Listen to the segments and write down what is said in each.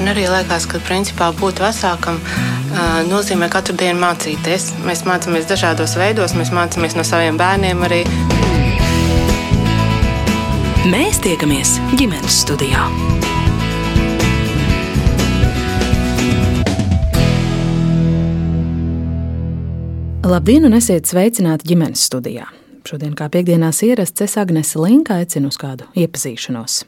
Man arī liekas, ka principā būt vecākam nozīmē katru dienu mācīties. Mēs mācāmies dažādos veidos, mēs mācāmies no saviem bērniem arī. Mēs tiekamies ģimenes studijā. Labdien, un esiet sveicināti ģimenes studijā! Šodien, kā piekdienās ierasts, es Agnese Linka aicinu uz kādu iepazīšanos.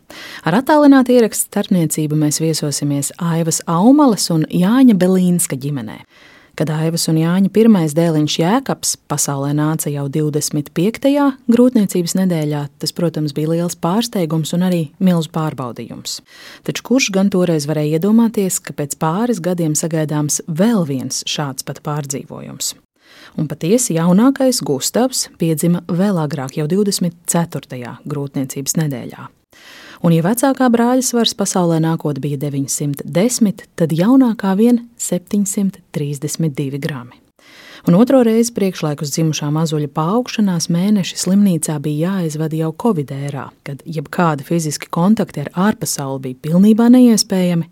Ar attālinātu ierakstu starpniecību mēs viesosimies Aivas Aumales un Jāņa Belīnska ģimenē. Kad Aivas un Jāņa pirmais dēliņš Jēkabs pasaulē nāca jau 25. grūtniecības nedēļā, tas, protams, bija liels pārsteigums un arī milzu pārbaudījums. Taču kurš gan toreiz varēja iedomāties, ka pēc pāris gadiem sagaidāms vēl viens šāds pat pārdzīvojums? Un patiesi jaunākais Gustavs piedzima vēl agrāk, jau 24. grūtniecības nedēļā. Un, ja vecākā brāļa svars pasaulē nākotnē bija 910, tad jaunākā vien 732 grami un otro reizi priekšlaikus dzimušā mazuļa paaugšanās mēneši slimnīcā bija jāizvada jau Covid ērā, kad jebkādi fiziski kontakti ar ārpasauli bija pilnībā neiespējami.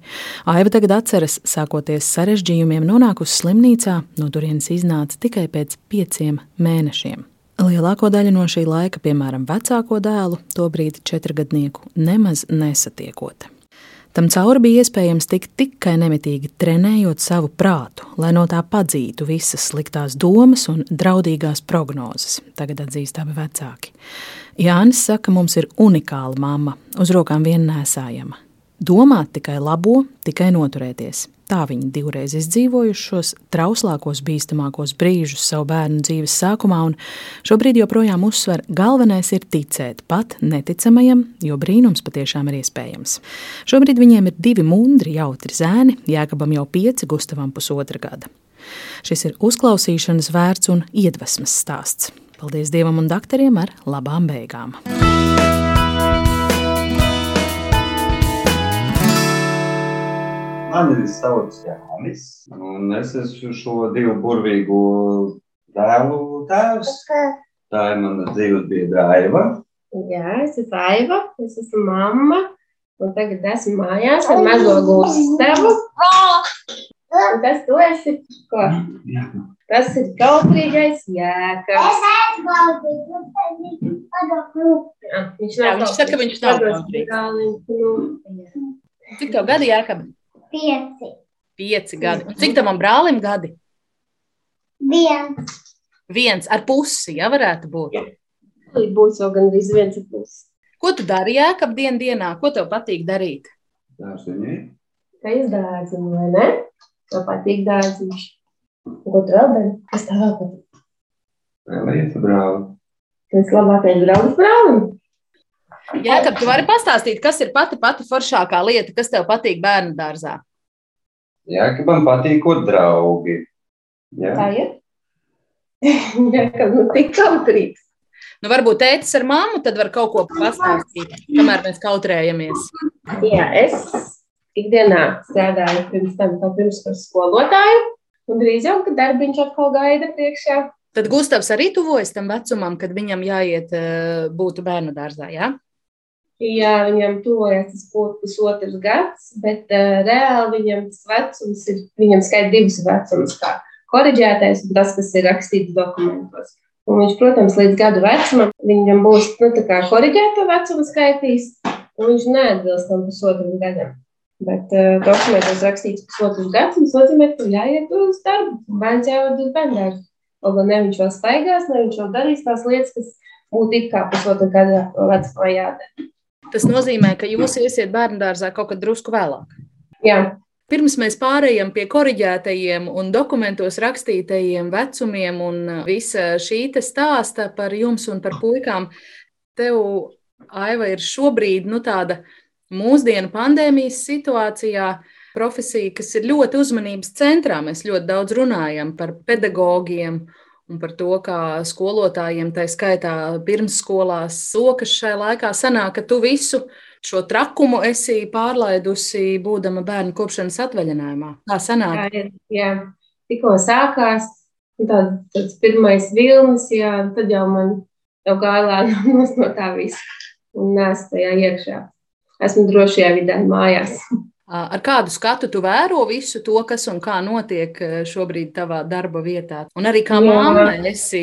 Aiva tagad atceras, sākoties sarežģījumiem, nonākusi slimnīcā, no turienes iznāca tikai pēc pieciem mēnešiem. Lielāko daļu no šī laika, piemēram, vecāko dēlu, tobrīd četrgadnieku, nemaz nesatiekot. Tam cauri bija iespējams tikt tikai nemitīgi trenējot savu prātu, lai no tā padzītu visas sliktās domas un draudīgās prognozes, tagad atzīst abi vecāki. Jānis saka, mums ir unikāla mamma, uz rokām vien nesājama. Domāt tikai labo, tikai noturēties. Tā viņi divreiz izdzīvojuši šos trauslākos, bīstamākos brīžus savu bērnu dzīves sākumā, un šobrīd joprojām uzsver, galvenais ir ticēt pat neticamajam, jo brīnums patiešām ir iespējams. Šobrīd viņiem ir divi mundri, jautri zēni, Jēkabam jau pieci, Gustavam pusotra gada. Šis ir uzklausīšanas vērts un iedvesmas stāsts. Paldies Dievam un doktoriem ar labām beigām! Mani sauc Jānis, un es esmu šo divu burvīgu dēlu tēvs. Tā ir mana dzīves biedra Aiva. Jā, es esmu Aiva, es esmu mamma, un tagad esmu mājās ar mazo Gustavu. Un kas tu esi? Ko? Jā. Tas ir kautrīgais jēkabs. Viņš, saka, ka viņš nav kautrīgs. Cik tev gadi jēkabs? Pieci. Pieci gadi. Un cik tam brālim gadi? Viens. Viens ar pusi, ja varētu būt. Būs jau gandrīz viens ar pusi. Ko tu dari jēkab dien dienā? Ko tev patīk darīt? Dārziņi. Kā izdārziņu, vai ne? Tev patīk dārziņš. Ko tu vēl dari? Kas tev vēl patīk? Vēl iet brāli. Tas labākais draugs brālim. Jā, kad tu vari pastāstīt, kas ir pati pati foršākā lieta, kas tev patīk bērnu dārzā? Jā, ka man patīk draugi. Jā. Tā ir. Jā, ka nu tik kautrīgs. Nu, varbūt tētis ar mammu tad var kaut ko pastāstīt, kamēr mēs kautrējamies. Jā, es ikdienā strādāju pirms tam kā pirmskolas skolotāju, un drīz jau, kad darbiņš atkal gaida priekšā. Tad Gustavs arī tuvojas tam vecumam, kad viņam jāiet būt bērnu dārzā, jā? Ja? Jā, viņam tuvojas tas pusotrs gads, bet uh, reāli viņam tas vecums ir, viņam skaidrs divas vecums, kā koriģētais un tas, kas ir rakstīts dokumentos. Un viņš, protams, līdz gadu vecumam viņam būs nu, koriģēta vecuma skaitīs, un viņš neatbilst tam pusotram gadam. Bet uh, dokumentos rakstīts pusotrs gads, tas nozīmē, ka jāiet uz darbu, bērns jāved uz bērnu. Lai ne viņš vēl staigās, ne viņš vēl darīs tās lietas, kas būtu it kā pusotra gada vecumā jādara. Tas nozīmē, ka jūs iesiet bērnu dārzā kaut kad drusku vēlāk. Jā. Pirms mēs pārējām pie korģētajiem un dokumentos rakstītajiem vecumiem un visa šī stāsta par jums un par puikām, tev, Aiva, ir šobrīd nu, tāda mūsdienu pandēmijas situācijā profesija, kas ir ļoti uzmanības centrā. Mēs ļoti daudz runājam par pedagogiem un par to, kā skolotājiem, tā skaitā pirmsskolās, sokas šai laikā sanāk, ka tu visu šo trakumu esi pārlaidusi, būdama bērnu kopšanas atvaļinājumā. Tā sanāk. Jā, jā. tikko sākās, tāds, tāds pirmais vilnis, jā, tad jau man jau gāja lēnām no tā visa un nēs tajā iekšā. Esmu drošajā vidē mājās. Ar kādu skatu tu vēro visu to, kas un kā notiek šobrīd tavā darba vietā? Un arī kā māma esi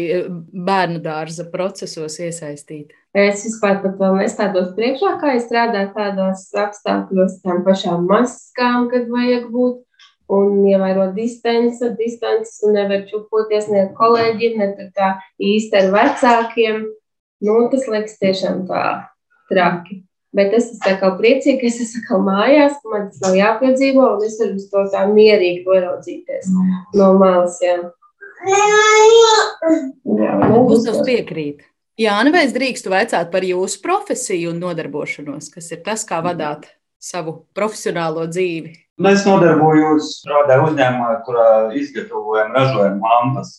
bērnu dārza procesos iesaistīta? Es vispār pat vēl nestādos priekšā, kā es strādāju tādos apstākļos, tām pašām maskām, kad vajag būt un ievērot distanci, distances un nevar čupoties ne ar kolēģiem, ne tā īsti ar vecākiem. Nu, tas liekas tiešām tā traki. Bet es esmu priecīga, ka es esmu mājās, ka man tas nav jāpiedzīvo, un es varu uz to tā mierīgi paraudzīties no malas. Jā, jā Uzsvars piekrīt. Jā, nu vai es drīkstu vaicāt par jūsu profesiju un nodarbošanos, kas ir tas, kā vadāt savu profesionālo dzīvi? Nu, es nodarbojos, strādāju uzņēmumā, kurā izgatavojam, ražojam lampas.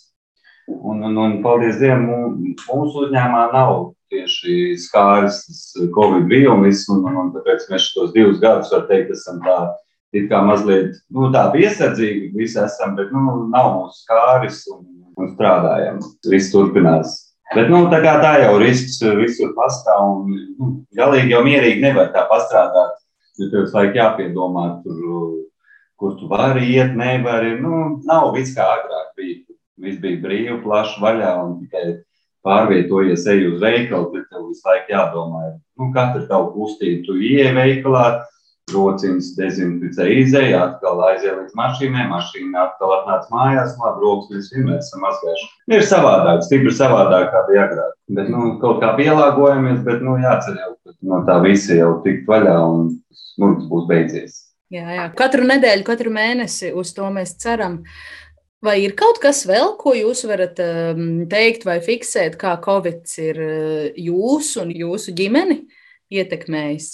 Un, un, un paldies Dievam, mūsu uzņēmumā nav tieši skāris Covid vīrulis, un, un, un tāpēc mēs šos divus gadus, var teikt, esam tā, it kā mazliet, nu, tā piesardzīgi visi esam, bet, nu, nav mūsu skāris un, un strādājam. Viss turpinās. Bet, nu, tā kā tā jau risks visur pastāv, un, nu, galīgi jau mierīgi nevar tā pastrādāt Jo tev visu laiku jāpiedomā, tur, kur tu vari iet, nevari. Nu, nav viss kā agrāk bija. Viss bija brīvi, plaši vaļā un tikai pārvietojies, ej uz veikalu, tad tev visu laiku jādomā, nu, katra tavu kustību. Tu ieej veikalā, rociņas dezinficē, izēj, atkal aiziet līdz mašīnai, mašīna atkal atnāc mājās, labi, rokas mēs vienmēr esam mazgājuši. Ir savādāk, stipri savādāk kā bija agrāk. Bet, nu, kaut kā pielāgojamies, bet, nu, jācer jau, ka no tā visi jau tikt vaļā un smurds būs beidzies. Jā, jā. Katru nedēļu, katru mēnesi uz to mēs ceram. Vai ir kaut kas vēl, ko jūs varat um, teikt vai fiksēt, kā Covid ir uh, jūsu un jūsu ģimeni ietekmējis?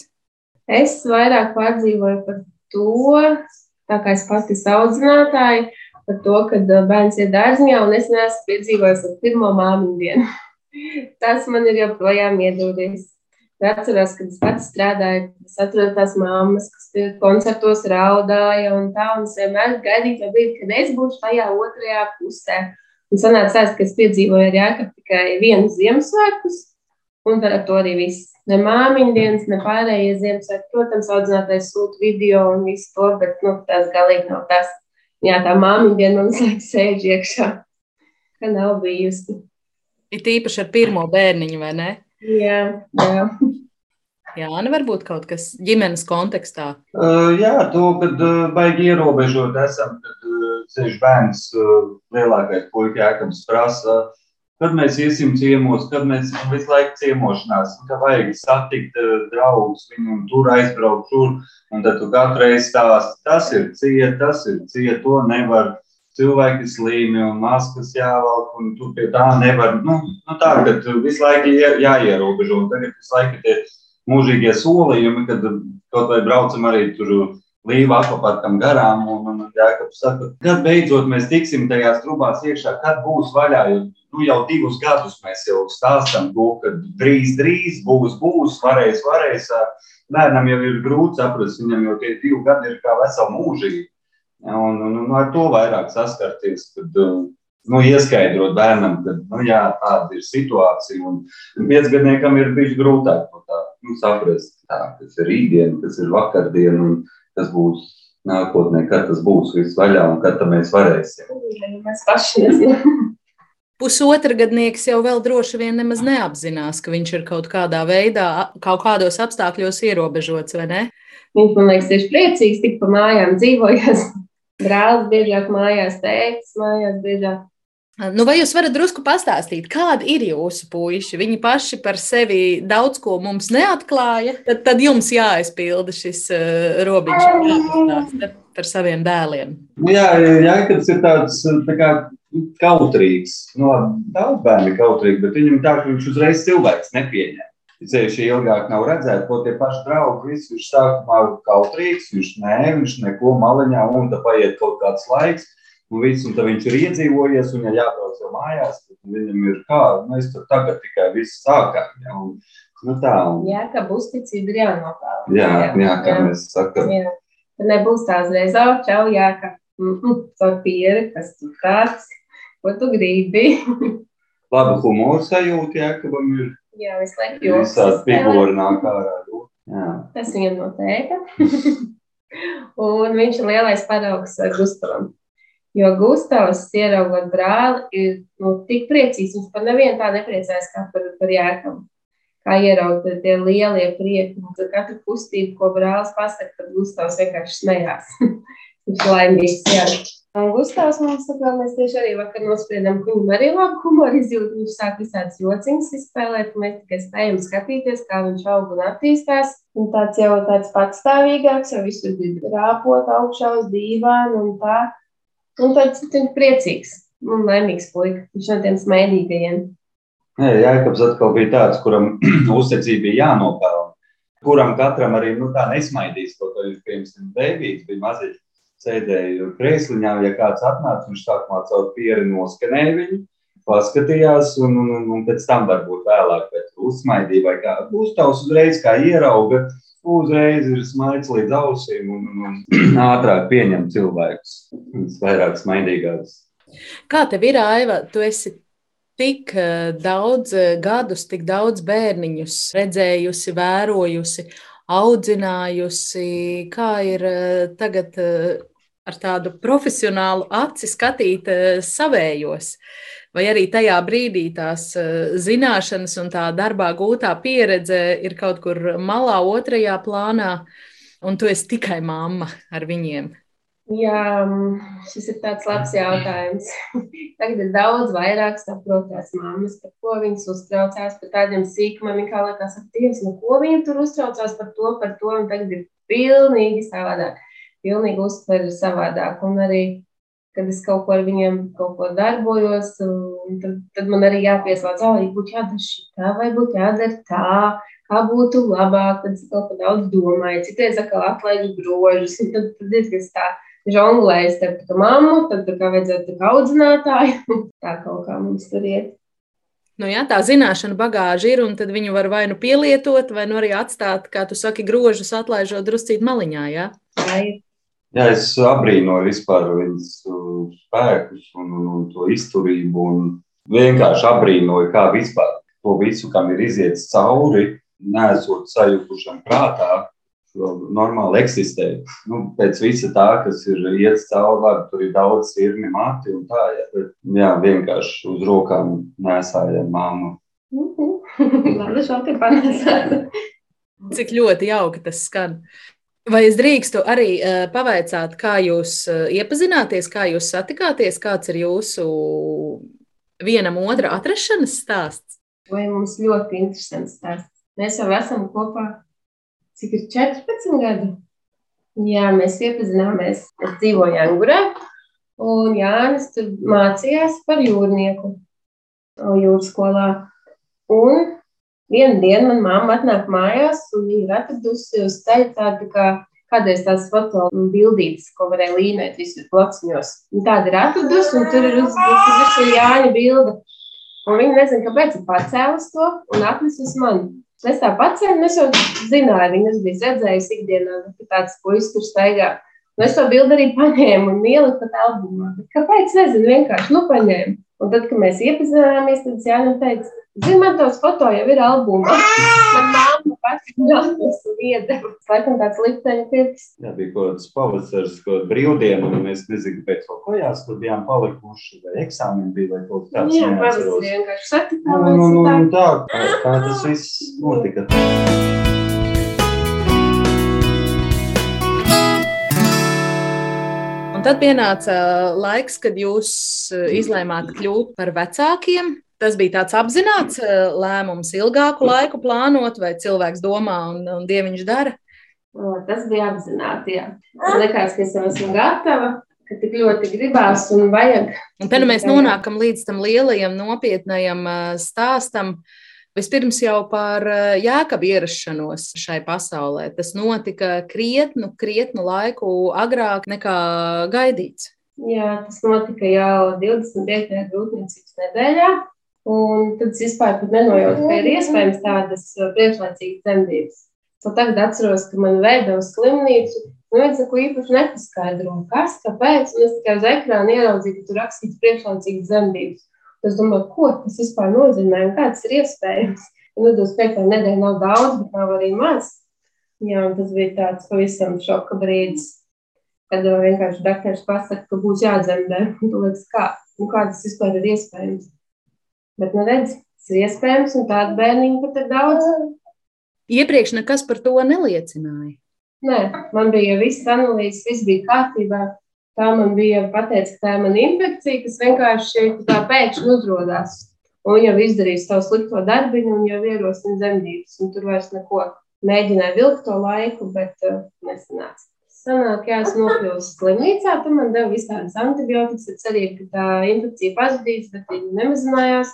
Es vairāk pārdzīvoju par to, tā kā es pati esmu audzinātāja, par to, ka uh, bērns ir dārziņā un es neesmu piedzīvojis ar pirmo māmiņu dienu. Tas man ir joprojām iedūries. Atceros, kad es pats strādāju, es atradu tās mammas, kas koncertos raudāja un tā, un es vienmēr gaidīju to brīdi, kad es būšu tajā otrajā pusē. Un sanāca ka es piedzīvoju ar Jākapu tikai vienu Ziemassvētkus, un ar to arī viss. Ne māmiņu dienas, ne pārējie Ziemassvētki. Protams, audzinātais sūta video un visu to, bet, nu, tas galīgi nav tas. Jā, tā māmiņu diena man liekas sēž iekšā, ka nav bijusi. Ir tīpaši ar pirmo bērniņu, vai ne? Jā, jā. Jā, nu varbūt kaut kas ģimenes kontekstā. Uh, jā, to, kad uh, baigi ierobežot esam, kad uh, ceļš bērns, uh, lielākais puika jēkabs prasa, kad mēs iesim ciemos, kad mēs visu laiku ciemošanās, ka vajag satikt uh, draugus, viņu un tur aizbraukt tur, un tad tu katru reizi stāsti, tas ir ciet, tas ir ciet, to nevar cilvēki slīmi un maskas jāvelk, un tu pie tā nevar. Nu, nu tā, ka visu laiku jāierobežo, un tagad visu laiku tie mūžīgie solījumi, kad kaut vai braucam arī tur līva akvaparkam garām, un, un Jākaps saka, kad beidzot mēs tiksim tajās trubās iekšā, kad būs vaļā, jo nu, jau divus gadus mēs jau stāstam to, ka drīz, drīz būs, būs, varēs, varēs. Bērnam jau ir grūti saprast, viņam jau tie divi gadi ir kā vesela mūžība. Un, un, un ar to vairāk saskarties, kad nu, ieskaidrot bērnam, ka nu, jā, tāda ir situācija. Un, piecgadniekam ir bijis grūtāk to tā, nu, saprast, tā, kas ir rītdiena, kas ir vakardiena un kas būs nākotnē, kad tas būs viss vaļā un kad mēs varēsim. Mēs paši nezinām. Pusotra gadnieks jau vēl droši vien nemaz neapzinās, ka viņš ir kaut kādā veidā, kaut kādos apstākļos ierobežots, vai ne? Viņš man liekas, ir priecīgs, tik pa mājām dzīvojas. Brālis biežāk mājās, tēvs mājās biežāk. Nu, vai jūs varat drusku pastāstīt, kādi ir jūsu puiši? Viņi paši par sevi daudz ko mums neatklāja. Tad, tad jums jāizpilda šis uh, robežs par saviem dēliem. Nu jā, Jānis ir tāds tā kā, kautrīgs. No, nu, daudz bērnu ir kautrīgi, bet viņam tā, ka viņš uzreiz cilvēks nepieņem ceļš ilgāk nav redzēts, ko tie paši draugi. Viss viņš sākumā ir kautrīgs, viņš nē, viņš neko maliņā, un tad paiet kaut kāds laiks. Un viss, un tad viņš ir iedzīvojies, un ja jābrauc jau mājās, tad viņam ir kā, mēs tur tagad tikai viss sākām. Ja, un, nu tā, un... Jā, ka uzticība ir jānopelna. Jā, jā, jā, kā jā. mēs sakam. Jā. Tad nebūs tā uzreiz, oh, čau, jā, ka, mm, mm, caur pieri, kas tu kāds, ko tu gribi. Labu humoru sajūtu, jā, ka man ir Jā, visu laiku joks. Visādi figūri nāk ārā. Jā. Tas viņam no tēta. Un viņš ir lielais paraugs Gustavam. Jo Gustavs, ieraugot brāli, ir nu, tik priecīgs. Viņš par nevienu tā nepriecājas kā par, par jēkabu. Kā ieraugt tie lielie prieki. Ar katru kustību, ko brālis pasaka, tad Gustavs vienkārši smējās. viņš ir laimīgs. Jā. Un Gustavs mums saka, mēs tieši arī vakar nospriedām, ka viņam arī labi humoru izjūt. Viņš sāk visādas jociņas izspēlēt, un mēs tikai spējam skatīties, kā viņš aug un attīstās. Un tāds jau tāds patstāvīgāks, jau visur grib rāpot augšā uz dīvānu un tā. Un tāds priecīgs un laimīgs puika. Viņš no tiem smaidīgajiem. Nē, Jēkabs atkal bija tāds, kuram uzticība bija jānopelna. Kuram katram arī nu, nesmaidīs, kaut ko viņš pirms tam bērnības bija maziņš sēdēju krēsliņā, ja kāds atnāca, viņš sākumā caur pieri noskanēja viņu, paskatījās, un, un, un, un pēc tam varbūt vēlāk uzsmaidīja, vai kā. Uztaus uzreiz, kā ierauga, uzreiz ir smaids līdz ausīm un, un, un ātrāk pieņem cilvēkus, vairāk smaidīgāks. Kā tev ir, Aiva, tu esi tik eh, daudz eh, gadus, tik daudz bērniņus redzējusi, vērojusi, audzinājusi, kā ir eh, tagad ar tādu profesionālu aci skatīt eh, savējos. Vai arī tajā brīdī tās eh, zināšanas un tā darbā gūtā pieredze ir kaut kur malā, otrajā plānā, un tu esi tikai mamma ar viņiem? Jā, šis ir tāds labs jautājums. Tagad ir daudz vairāk saprotās mammas, par ko viņas uztraucās, par tādiem sīkumiem, kā liekas, aktīvs, no ko viņi tur uztraucās par to, par to, un tagad ir pilnīgi savādāk pilnīgi uztver savādāk. Un arī, kad es kaut ko ar viņiem kaut ko darbojos, tad, tad man arī jāpieslēdz, vai būtu jādara šitā, vai būtu jādara tā, kā būtu labāk, tad es kaut ko daudz domāju. Citreiz atkal atlaižu grožus, un tad, tad diezgan tā žonglēju starp mammu, tad tā kā vajadzētu tā kā audzinātāju. tā kaut kā mums tur iet. Nu, jā, tā zināšana bagāža ir, un tad viņu var vai nu pielietot, vai nu arī atstāt, kā tu saki, grožus atlaižot druscīt maliņā. Jā, tā ir. Jā, es abrīnoju vispār viņas uh, spēkus un, un, un to izturību. Un vienkārši abrīnoju, kā vispār to visu, kam ir iziets cauri, nesot sajukušam prātā, normāli eksistē. Nu, pēc visa tā, kas ir iet cauri, tur ir daudz sirmi, mati un tā. Jā, bet, jā vienkārši uz rokām nesājam māmu. Labi, šādi panāsāt. Cik ļoti jauki tas skan. Vai es drīkstu arī uh, pavaicāt, kā jūs uh, iepazināties, kā jūs satikāties, kāds ir jūsu vienam otra atrašanās stāsts? Vai mums ļoti interesants stāsts. Mēs jau esam kopā, cik ir 14 gadi. Jā, mēs iepazināmies, mēs dzīvojām Angurā, un Jānis tur mācījās par jūrnieku jūras skolā. Un Vienu dienu manā mamma atnāk mājās, un viņa ir atradusi uz ceļa tādu kā kādreiz tās fotobildītes, ko varēja līmēt visur placiņos. Tāda ir atradusi, un tur ir uzbūvēta Jāņa bilde. Un viņa nezina, kāpēc ir pacēlus to un atnesus man. Es tā pacēlu, es jau zināju, viņas bija redzējusi ikdienā, ka tāds puisis tur staigā. Un es to bildi arī paņēmu un ieliku pat albumā. Bet kāpēc? Nezinu, vienkārši nu paņēmu. Un tad, kad mēs iepazināmies, tad Jānis teica, Zini, man tos foto jau ir albumā. Man māma pati nākas un iedeva. Laikam tāds likteņa pirks. Jā, bija kaut kāds pavasars, kaut brīvdiena, un mēs nezinu, pēc kaut ko jās, tur bijām palikuši, vai eksāmeni bija, vai kaut kāds. Jā, pavasars vienkārši satikāmies. Un, un, un tā, tā, tā tas viss notika. Tad pienāca laiks, kad jūs izlēmāt kļūt par vecākiem. Tas bija tāds apzināts eh, lēmums, ilgāku laiku plānot, vai cilvēks domā un, un dieviņš dara? Tas bija apzināti. Jā. Man liekas, ka es jau esmu gatava, ka tik ļoti gribās un vajag. Un te nu mēs nonākam līdz tam lielajam, nopietnajam stāstam. Vispirms jau par eh, jēkabu ierašanos šai pasaulē. Tas notika krietnu, krietnu laiku agrāk nekā gaidīts. Jā, tas notika jau 25. grūtniecības nedēļā. Un tad es vispār nenojautu, ka ir iespējams tādas uh, priekšlaicīgas dzemdības. So tagad atceros, ka man veida uz slimnīcu. Nu, viens neko īpaši nepaskaidro, kas, kāpēc. Un es tikai uz ekrāna ieraudzīju, ka tur rakstīts priekšlaicīgas dzemdības. Es domāju, ko tas vispār nozīmē un kā tas ir iespējams. Un tad uz piektā nedēļa nav daudz, bet nav arī maz. Jā, un tas bija tāds pavisam šoka brīdis. Kad uh, vienkārši dakteris pasaka, ka būs jādzemdē, tu liekas, kā, nu, kā tas vispār ir iespējams. Bet, nu, redz, tas ir iespējams, un tādu bērniņu pat ir daudz. Iepriekš nekas par to neliecināja. Nē, man bija viss analīzes, viss bija kārtībā. Tā man bija pateicis, ka tā ir mana infekcija, kas vienkārši tā pēkšņi uzrādās. Un jau izdarījis savu slikto darbiņu, un jau ierosina zemdības. Tur vairs neko mēģināja vilkt to laiku, bet uh, nesanāca. Sanāk, jā, es nokļuvu slimnīcā, tur man deva visādas antibiotikas, ar cerību, ka tā infekcija pazudīs, bet viņa nemazinājās.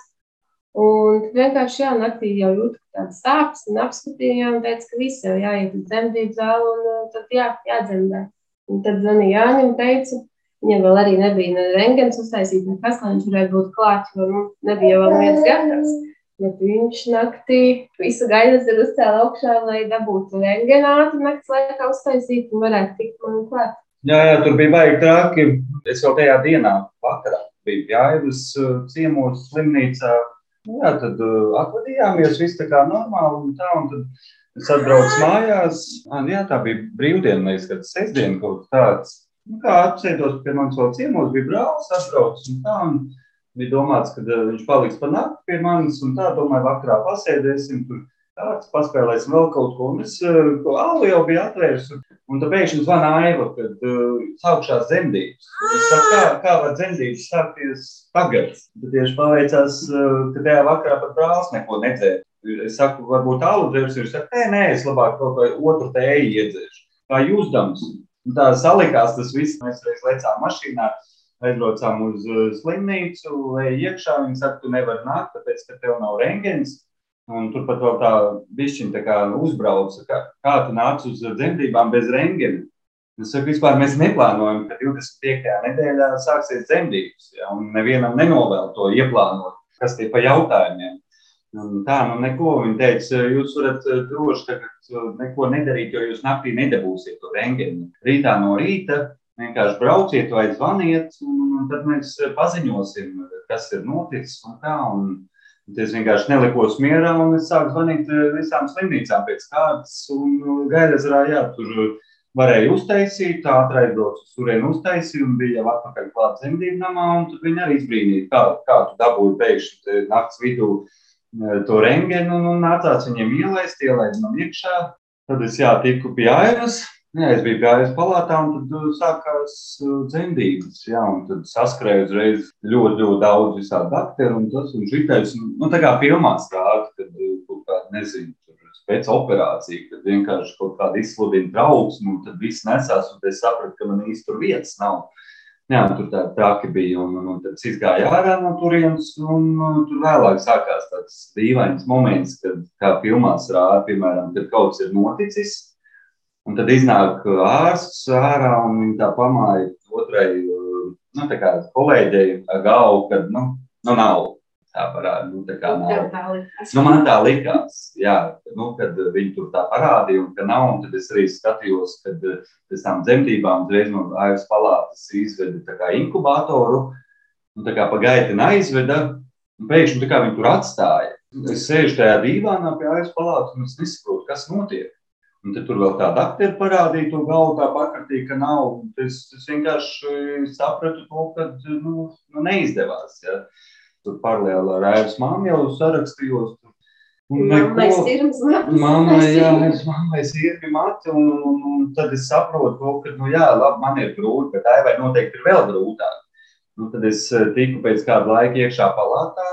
Un vienkārši jā, naktī jau jūtu tādas sāpes, un apskatījām, teica, ka viss jau jāiet uz dzemdību zāli, un uh, tad jā, jādzemdē. Un tad zvanīja Jāņa un teica, viņam vēl arī nebija ne rengens uztaisīt, nekas, lai viņš varētu būt klāt, jo nu, nebija vēl viens gatavs. Bet viņš naktī visu gaidas ir uzcēla augšā, lai dabūtu rengenātu nakts laikā uztaisīt un varētu tikt man klāt. Jā, jā, tur bija baigi traki. Es jau tajā dienā, vakarā, biju Jāivas ciemos slimnīcā. Jā, tad uh, atvadījāmies, viss tā kā normāli un tā, un tad Es atbraucu mājās, un jā, tā bija brīvdiena, liekas, kad sestdiena kaut tāds. Nu, kā apsēdos pie manis vēl ciemos, bija brālis, atbraucis un tā. Un bija domāts, ka uh, viņš paliks pa nakti pie manis, un tā, domāju, vakarā pasēdēsim tur. Tāds paspēlēsim vēl kaut ko. Un es uh, to alu jau biju atvērs. Un, tad pēkšņi zvana Aiva, kad uh, sākšās dzemdības. Es saku, kā, kā var dzemdības sākties tagad? Tad tieši paveicās, uh, ka tajā vakarā pat brālis neko nedzēra. Es saku, varbūt tālu dzērs, viņš saka, nē, nē, es labāk kaut ko otru tēju iedzēšu. Kā? Un tā salikās tas viss, mēs reiz lecām mašīnā, aizbraucām uz uh, slimnīcu, lai iekšā viņi saka, tu nevari nākt, tāpēc, ka tev nav rengens. Un tur pat vēl tā bišķiņa tā kā uzbrauca, kā, kā tu nāc uz dzemdībām bez rengena. Es saku, vispār mēs neplānojam, ka 25. nedēļā sāksies dzemdības, ja, un nevienam nenovēl to ieplānot, kas tie pa jautājumiem. Un tā, nu neko. Viņa teica, jūs varat droši tagad neko nedarīt, jo jūs naktī nedabūsiet to rengeni. Rītā no rīta vienkārši brauciet vai zvaniet, un, un tad mēs paziņosim, kas ir noticis un kā. Un, Es vienkārši nelikos mierā, un es sāku zvanīt visām slimnīcām pēc kārtas. Un Gailezerā, jā, tur varēja uztaisīt, tā aizbraucu uz turieni uztaisīt, un bija jau atpakaļ klāt zemdību namā, un tad viņi arī izbrīnīja, kā, kā tu dabūji pēkšņi nakts vidū to rengenu un, un nācās viņiem ielaist, ielaist no iekšā. Tad es jā, tiku pie ainas. Jā, es biju gājis palātā, un tad sākās dzemdības. Jā, un tad saskrēju uzreiz ļoti, ļoti daudz visādi bakteriju, un tas un šitais. Nu, tā kā filmā strādā, kad kaut kāda, nezinu, pēc operācija, kad vienkārši kaut kāda izsludina trauksmu, un tad viss nesās, un es sapratu, ka man īsti tur vietas nav. Jā, tur tādi traki bija. Un, un, un tad es gāju ārā no turienes, un, un tur vēlāk sākās tāds dīvains moments, kad, kā filmās rāda, piemēram, kad kaut kas ir noticis. Un tad iznāk ārsts ārā un viņa tā pamāja otrai nu, kolēģei galvu, ka nu, nu nav tā parāda. Nu, tā kā nav. Nu, man tā likās, jā, nu, kad viņi tur tā parādīja, un ka nav. Un tad es arī skatījos, kad pēc tam dzemdībām uzreiz no ASV palātas izveda inkubatoru. Un tā kā pagaidi aizveda, un pēkšņi viņi tur atstāja. Es sēžu tajā dīvānā pie ASV palātas, un es nesaprotu, kas notiek. Un tur vēl tāda aktiera parādīja to galvu, tā pakratīja, ka nav. Es, es vienkārši sapratu to, ka nu, nu, neizdevās. Ja tur paralēli ar ēras māmu jau sarakstījos. Es mammai sirdi mati, un, un, un tad es saprotu, ka, nu jā, labi, man ir grūti, bet Aivai noteikti ir vēl grūtāk. Nu, tad es eh, tiku pēc kāda laika iekšā palātā,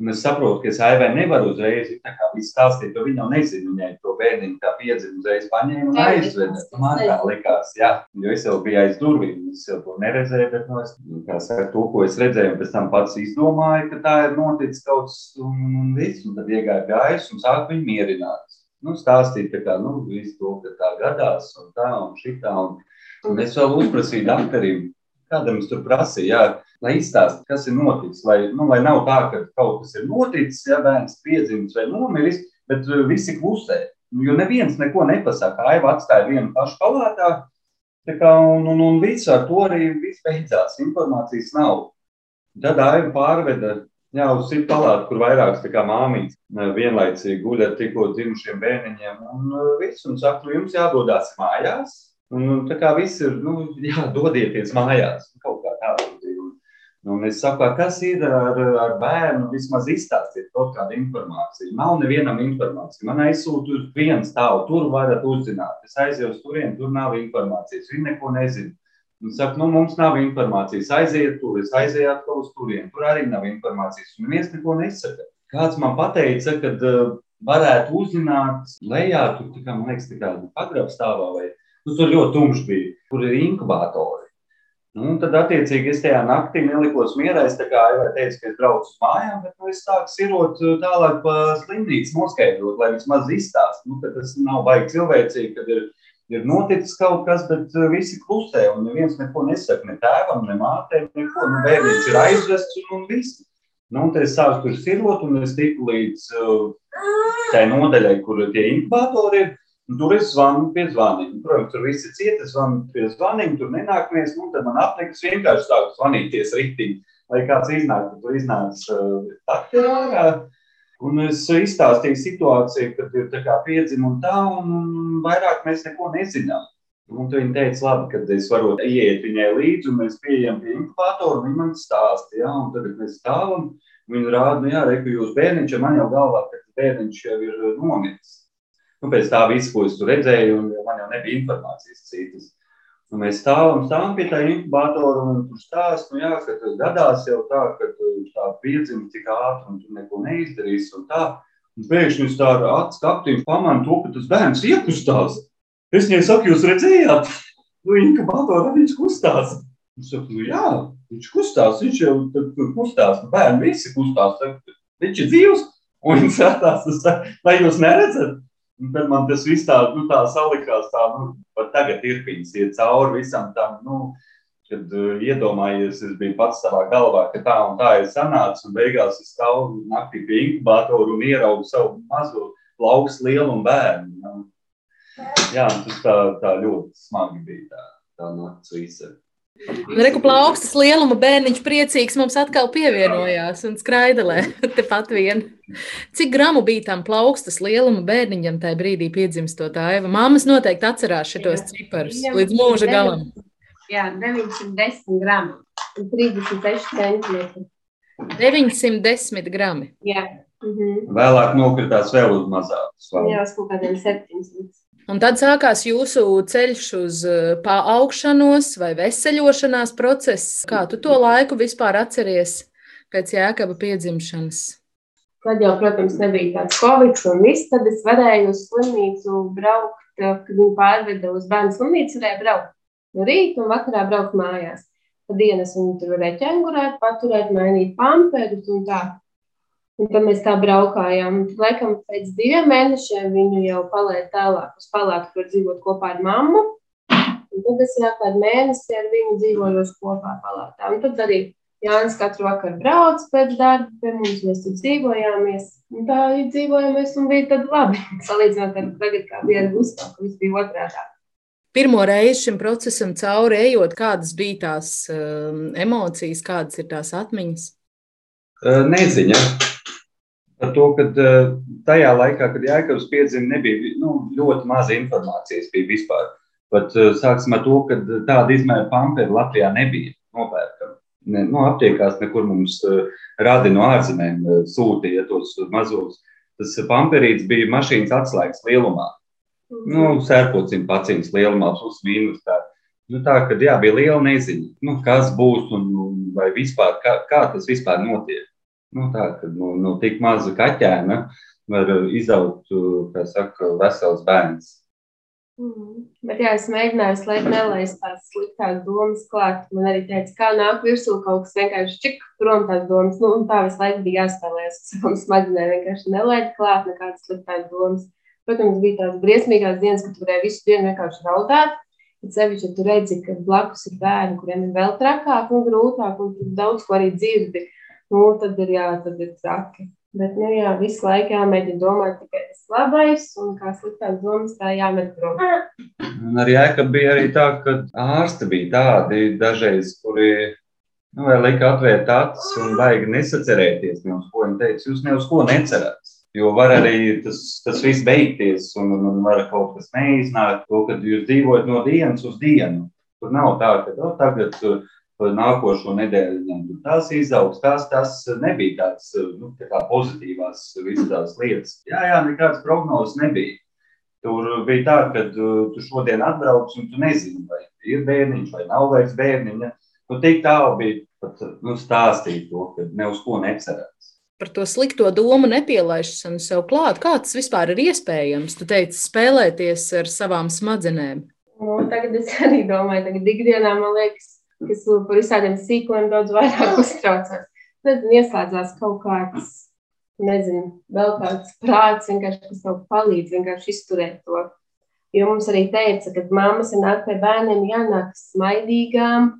Un es saprotu, ka es Aivai nevaru uzreiz stāstīt, jo viņa jau nezina. Viņai to bērniņu kā piedzima uzreiz paņēma un aizveda. Man tā likās, jā, jo es jau biju aiz durvīm. Es jau to neredzēju, bet no es, kā saka, to, ko es redzēju, un pēc tam pats izdomāju, ka tā ir noticis kaut kas un, un viss. Un tad iegāja gājus un sāk viņu mierināt. Nu, stāstīt, kā, nu, visu to, ka tā gadās un tā un šitā. Un, un es vēl uzprasīju doktorim, kādam es tur prasīju, jā, lai izstāstītu, kas ir noticis. Lai, nu, lai nav tā, ka kaut kas ir noticis, ja bērns piedzimis vai nomiris, bet uh, visi klusē. Jo neviens neko nepasaka. Aiva atstāja vienu pašu palātā, kā, un, un, un viss ar to arī beidzās. Informācijas nav. Tad Aiva pārveda jā, uz citu palātu, kur vairākas māmiņas uh, vienlaicīgi guļ ar tikko dzimušiem bērniņiem. Un uh, viss, un saka, jums jādodas mājās. Un, tā kā viss ir, nu, jā, dodieties mājās, kaut kā tāda. Un es saku, kas ir ar, ar bērnu, vismaz izstāstiet kaut kādu informāciju. Nav nevienam informācija. Man aizsūta uz viens tālu, tur varat uzzināt. Es aizēju uz turieni, tur nav informācijas. Viņi neko nezina. Un saka, nu, mums nav informācijas. Aiziet tur, es aizēju atkal uz turieni. Tur arī nav informācijas. Un neviens neko nesaka. Kāds man pateica, ka uh, varētu uzzināt lejā, tur, kā, man liekas, tā kā pagrabstāvā vai nu, tur ļoti tumšs bija, kur ir inkubatori. Nu, tad, attiecīgi, es tajā naktī nelikos mierā. Es teicu, ka es braucu uz mājām, bet nu, es sāku sirot uh, tālāk pa slimnīcu, noskaidrot, lai vismaz izstāst. Nu, tas nav baigi cilvēcīgi, kad ir, ir noticis kaut kas, bet uh, visi klusē un neviens neko nesaka. Ne tēvam, ne mātei, neko. Nu, bērniņš ir aizvests un, un viss. Nu, un es sāku tur sirot, un es tiku līdz uh, tai nodaļai, kur tie inkubatori ir. Un tur es zvanu pie zvaniņa. Protams, tur viss ir cieta. Zvanu pie zvaniņa, tur nenākamies. Nu, tad man apniks vienkārši sāk zvanīties rītīgi, lai kāds iznāk. Tur iznāca uh, takterā. Un es izstāstīju situāciju, kad ir tā kā piedzima un tā, un, un vairāk mēs neko nezinām. Un viņi teica, labi, ka es varu iet viņai līdzi, un mēs pieejam pie inkubātora, un viņi man stāsta, jā, un tad mēs stāvam, viņi rāda, nu jā, reku jūs bērniņš, man jau galvā, ka bērniņš jau ir nomiris. Nu, pēc tā visu, ko es tur redzēju, un man jau nebija informācijas citas. Un mēs stāvam, stāvam pie tā inkubātora un tur stāst, nu jā, ka tas gadās jau tā, ka tā piedzima tik ātri un tu neko neizdarīsi un tā. Un pēkšņi uz tā acu kaptiņu pamanu to, ka tas bērns iekustās. Es viņai saku, jūs redzējāt, nu inkubātorā viņš kustās. Es saku, nu jā, viņš kustās, viņš jau tur kustās, nu bērni visi kustās, viņš ir dzīvs. Un viņš skatās, vai jūs neredzat? Un tad man tas viss tā, nu, tā salikās, tā, nu, pat tagad ir pīns, iet cauri visam tam, nu, kad uh, iedomājies, es biju pats savā galvā, ka tā un tā ir sanācis, un beigās es stāvu naktī pie inkubātoru un ieraugu savu mazo lauks lielumu bērnu. Nu. Jā, tas tā, tā ļoti smagi bija tā, tā nakts visa. Reku plaukstas lieluma bērniņš priecīgs mums atkal pievienojās un skraidelē tepat vien. Cik gramu bija tam plaukstas lieluma bērniņam tajā brīdī piedzimstot aiva? Māmas noteikti atcerās šitos ciparus līdz mūža galam. Jā, 910 gramu un 36 centimetri. 910 grami. Jā. Mhm. Vēlāk nokritās vēl uz mazāku. Jā, uz kaut kādiem 700. Un tad sākās jūsu ceļš uz paaugšanos vai veseļošanās process. Kā tu to laiku vispār atceries pēc jēkaba piedzimšanas? Tad jau, protams, nebija tāds covid un viss. Tad es varēju uz slimnīcu braukt, kad viņi pārveda uz bērnu slimnīcu, varēju braukt no rīta un vakarā braukt mājās. Pa dienas viņu tur varēja ķengurēt, paturēt, mainīt pamperus un tā. Un tad mēs tā braukājām. Laikam pēc diviem mēnešiem viņu jau palaidu tālāk uz palātu, kur dzīvot kopā ar mammu. Un tad es jau kādu mēnesi ar viņu dzīvoju kopā palātā. Un tad arī Jānis katru vakaru brauc pēc darba pie mums, mēs tur dzīvojāmies. Un tā arī dzīvojāmies un bija tad labi. Salīdzinot ar tagad, kā bija ar Gustavu, ka viss bija otrādā. Pirmo reizi šim procesam cauri ejot, kādas bija tās um, emocijas, kādas ir tās atmiņas? Neziņa. Par to, ka tajā laikā, kad Jēkabs piedzima, nebija nu, ļoti maz informācijas vispār. Pat sāksim ar to, ka tāda izmēra pamperi Latvijā nebija nopērkama. Ne, nu, aptiekās nekur mums radi no ārzemēm sūtīja tos mazos. Tas pamperīts bija mašīnas atslēgas lielumā. Nu, sērkociņa paciņas lielumā, plus mīnus. Tā. Nu, tā, kad jā, bija liela neziņa, nu, kas būs un vai vispār, kā, kā tas vispār notiek. Nu, tā kā no, no tik maza kaķēna var izaugt, kā saka, vesels bērns. Mm. Bet, jā, es mēģināju slēgt, nelaist tās sliktās domas klāt. Man arī teica, kā nāk virsū kaut kas vienkārši čik prom tās domas. Nu, un tā visu laiku bija jāspēlēs savam smadzenē, vienkārši nelaid klāt nekādas sliktās domas. Protams, bija tās briesmīgās dienas, kad tu varēji visu dienu vienkārši raudāt. Bet sevišķi, ja tu redzi, ka blakus ir bērni, kuriem ir vēl trakāk un grūtāk, un daudz ko arī dzirdi nu, tad ir, jā, tad ir traki. Bet, nu, jā, visu laiku jāmēģina domāt tikai tas labais, un kā sliktās domas, tā jāmet prom. Un arī jēga bija arī tā, ka ārsti bija tādi dažreiz, kuri, nu, lika atvērt acis un baigi nesacerēties, ne uz ko viņi teica, jūs ne uz ko necerat. Jo var arī tas, tas viss beigties, un, un, un var kaut kas neiznākt, to, kad jūs dzīvojat no dienas uz dienu. Tur nav tā, ka oh, tagad nākošo nedēļu viņam tas izaugs, tas, tas nebija tāds nu, tā pozitīvās visas tās lietas. Jā, jā, nekādas prognozes nebija. Tur bija tā, ka tu šodien atbrauc un tu nezini, vai ir bērniņš vai nav vairs bērniņa. Nu, tik tālu bija pat nu, stāstīt to, ka ne uz ko necerēts. Par to slikto domu nepielaišanu sev klāt, kā tas vispār ir iespējams? Tu teici, spēlēties ar savām smadzenēm. Nu, tagad es arī domāju, ka ikdienā man liekas, ka es par visādiem sīkumiem daudz vairāk uztraucos. Tad ieslēdzās kaut kāds, nezinu, vēl kāds prāts, kas tev palīdz vienkārši izturēt to. Jo mums arī teica, ka mammas ir nāk pie bērniem jānāk smaidīgām,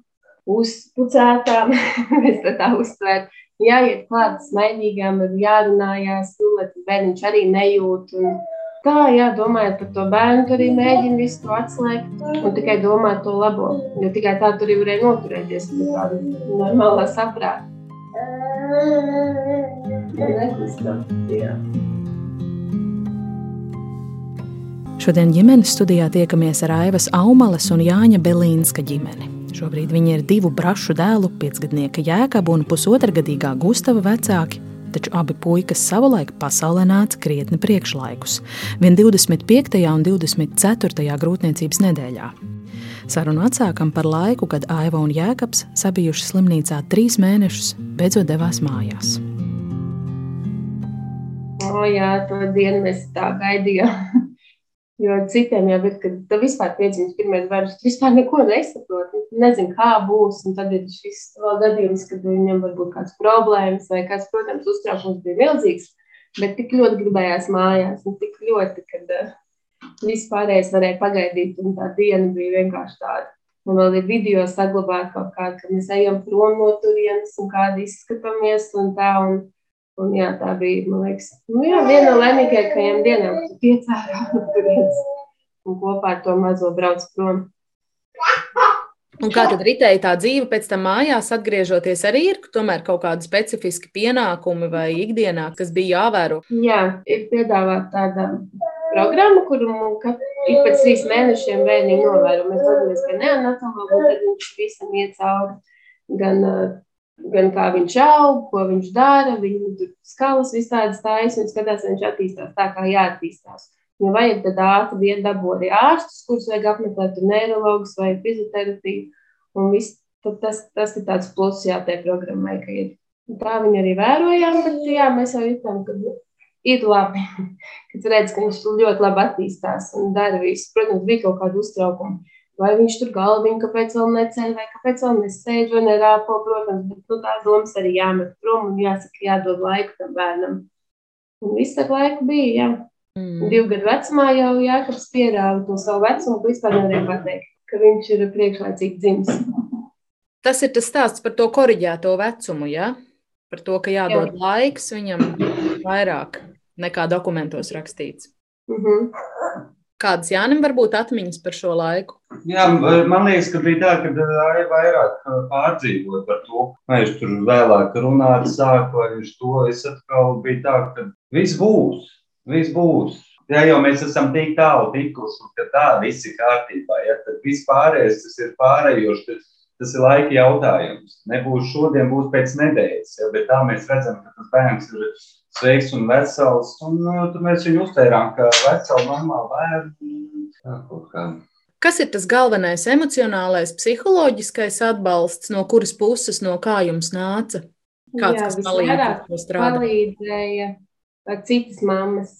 uzpucētām, mēs tā uztvērt, jāiet klāt smaidīgām, jārunājās, nu, lai bērniņš arī nejūt. Un, Tā, jā, domājot par to bērnu, arī mēģina visu to atslēgt un tikai domāt to labo. Jo tikai tā tur varēja noturēties pie tāda normālā saprāta. Šodien ģimenes studijā tiekamies ar Aivas Aumalas un Jāņa Belīnska ģimeni. Šobrīd viņi ir divu brašu dēlu, piecgadnieka Jēkabu un pusotragadīgā Gustava vecāki, taču abi puikas savulaik pasaulē nāca krietni priekšlaikus, vien 25. un 24. grūtniecības nedēļā. Sarunu atsākam par laiku, kad Aiva un Jēkabs sabijuši slimnīcā trīs mēnešus, beidzot devās mājās. O, jā, to dienu mēs tā gaidījām. Jo citiem jau ir, kad tu vispār piedzīvo pirmais bērns, tu vispār neko nesaproti, nezini, kā būs. Un tad ir šis vēl gadījums, kad viņam var būt kāds problēmas vai kāds, protams, uztraukums bija milzīgs, bet tik ļoti gribējās mājās un tik ļoti, kad uh, viss pārējais varēja pagaidīt un tā diena bija vienkārši tāda. Man vēl ir video saglabāt kaut kā, ka mēs ejam prom no turienes un kādi izskatāmies un tā. Un, Un, jā, tā bija liekas, nu, jā, viena no laimīgākajām dienām, kad piecēlās no turienes un kopā ar to mazo brauc prom. Un kā tad ritēja tā dzīve pēc tam mājās, atgriežoties arī ir tomēr kaut kādi specifiski pienākumi vai ikdienā, kas bija jāvēro? Jā, ir piedāvāta tāda programma, kuru ik pēc trīs mēnešiem bērni novēro. Mēs dodamies pie neonatologa, un tad viņš visam iet cauri gan gan kā viņš aug, ko viņš dara, viņa tur skalas visādas taisas un skatās, viņš attīstās tā, kā jāattīstās. Ja vajag, tad ātri vien dabū arī ārstus, kurus vajag apmeklēt, neirologus vai fizioterapiju. Un viss, tas, tas ir tāds pluss jā, tai programmai, ka ir. Un tā viņa arī vērojām, bet jā, mēs jau jutām, ka ir labi, kad redz, ka viņš ļoti labi attīstās un dara visu. Protams, bija kaut kāda uztraukuma vai viņš tur galviņu, kāpēc vēl neceļ, vai kāpēc vēl nesēž vai nerāpo, protams, bet nu, tās domas arī jāmet prom un jāsaka, jādod laiku tam bērnam. Un viss ar laiku bija, jā. Mm. Divu gadu vecumā jau Jākaps pierāva to savu vecumu, ka vispār nevarēja pateikt, ka viņš ir priekšlaicīgi dzimis. Tas ir tas stāsts par to koriģēto vecumu, ja? Par to, ka jādod jā. laiks viņam vairāk nekā dokumentos rakstīts. Mm -hmm. Kādas Jānim var būt atmiņas par šo laiku? Jā, man liekas, ka bija tā, ka Aija vairāk pārdzīvoja par to. Viņš tur vēlāk runāt sāk, vai viņš to es atkal bija tā, ka viss būs, viss būs. Ja jau mēs esam tik tālu tikuši, ka tā viss ir kārtībā, ja, tad viss pārējais tas ir pārējošs, tas, tas ir laika jautājums. Nebūs šodien, būs pēc nedēļas, ja, bet tā mēs redzam, ka tas bērns ir sveiks un vesels. Un nu, tad mēs viņu uztvērām kā veselu, normālu bērnu. Kas ir tas galvenais emocionālais, psiholoģiskais atbalsts, no kuras puses, no kā jums nāca? Kāds, Jā, kas palīdz, palīdzēja citas mammas,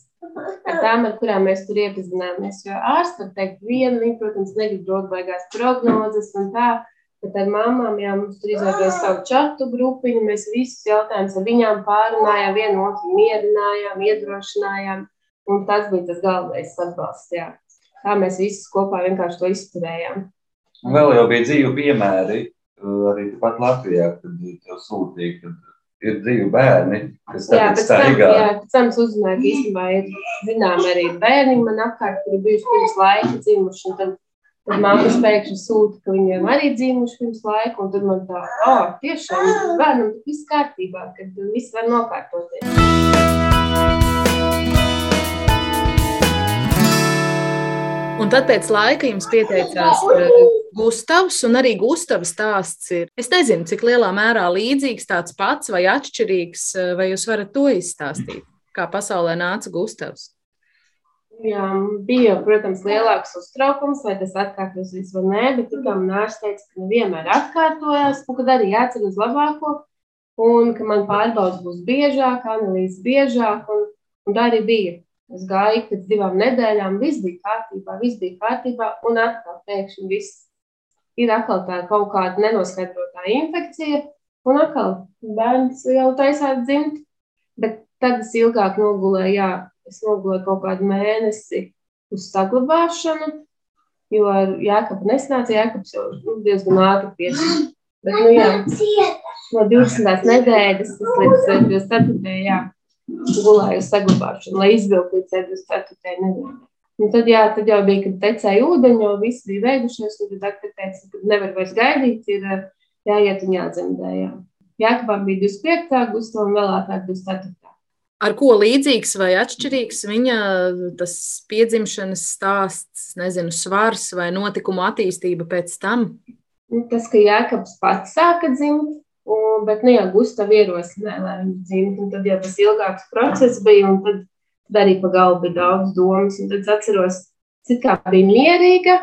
ar tām, ar kurām mēs tur iepazināmies. Jo ārsts var teikt vienu, viņi, protams, negrib dot baigās prognozes un tā, Bet ar mamām jau mums tur izveidoja savu čatu grupiņu. Mēs visus jautājumus ar viņām pārunājām, vienu otru mierinājām, iedrošinājām. Un tas bija tas galvenais atbalsts. Jā. Tā mēs visi kopā vienkārši to izturējām. Un vēl jau bija dzīvu piemēri arī pat Latvijā, kad tev sūtīja, kad ir dzīvi bērni, kas tagad staigā. Jā, pēc tam es uzzināju, ka īstenībā ir zinām arī bērni man apkārt, kuri bijuši pirms laika dzimuši. Un tad Tad māte pēkšņi sūta, ka viņiem arī dzimuši pirms laika, un tad man tā, oh, tiešām bērnam viss kārtībā, kad viss var nokārtoties. Un tad pēc laika jums pieteicās uh, Gustavs, un arī Gustavs stāsts ir. Es nezinu, cik lielā mērā līdzīgs tāds pats vai atšķirīgs, uh, vai jūs varat to izstāstīt, kā pasaulē nāca Gustavs. Jā, bija, protams, lielāks uztraukums, vai tas atkārtosies vai nē, bet tikām nārs teica, ka nevienmēr atkārtojas, un kad arī jācer uz labāko, un ka man pārbaudas būs biežāk, analīzes biežāk, un, un tā arī bija. Es gāju pēc divām nedēļām, viss bija kārtībā, viss bija kārtībā, un atkal pēkšņi viss ir atkal tā kaut kāda nenoskaidrotā infekcija, un atkal bērns jau taisās dzimt. Bet tad es ilgāk nogulēju, jā, es nogulēju kaut kādu mēnesi uz saglabāšanu, jo ar Jākapu nesnāca, Jākaps jau nu, diezgan ātri piespriezt. Bet, nu, jā, no 20. nedēļas līdz 24. jā gulēju saglabāšanu, lai izvilktu līdz 24. nedēļai. Un tad, jā, tad jau bija, kad tecēja ūdeņi, jau viss bija beigušies, un tad doktori teica, ka nevar vairs gaidīt, ir jāiet un jādzemdē. Jā. Jākabām bija 25. Gustavam vēl ātrāk 24. Ar ko līdzīgs vai atšķirīgs viņa tas piedzimšanas stāsts, nezinu, svars vai notikumu attīstība pēc tam? Tas, ka Jākabs pats sāka dzimt, Un, bet, nu, jā, Gustav ierosināja, lai viņš dzimtu. Tad jau tas ilgāks process bija, un tad, tad arī pa galvu bija daudz domas. Tad es atceros, cik kā bija mierīga,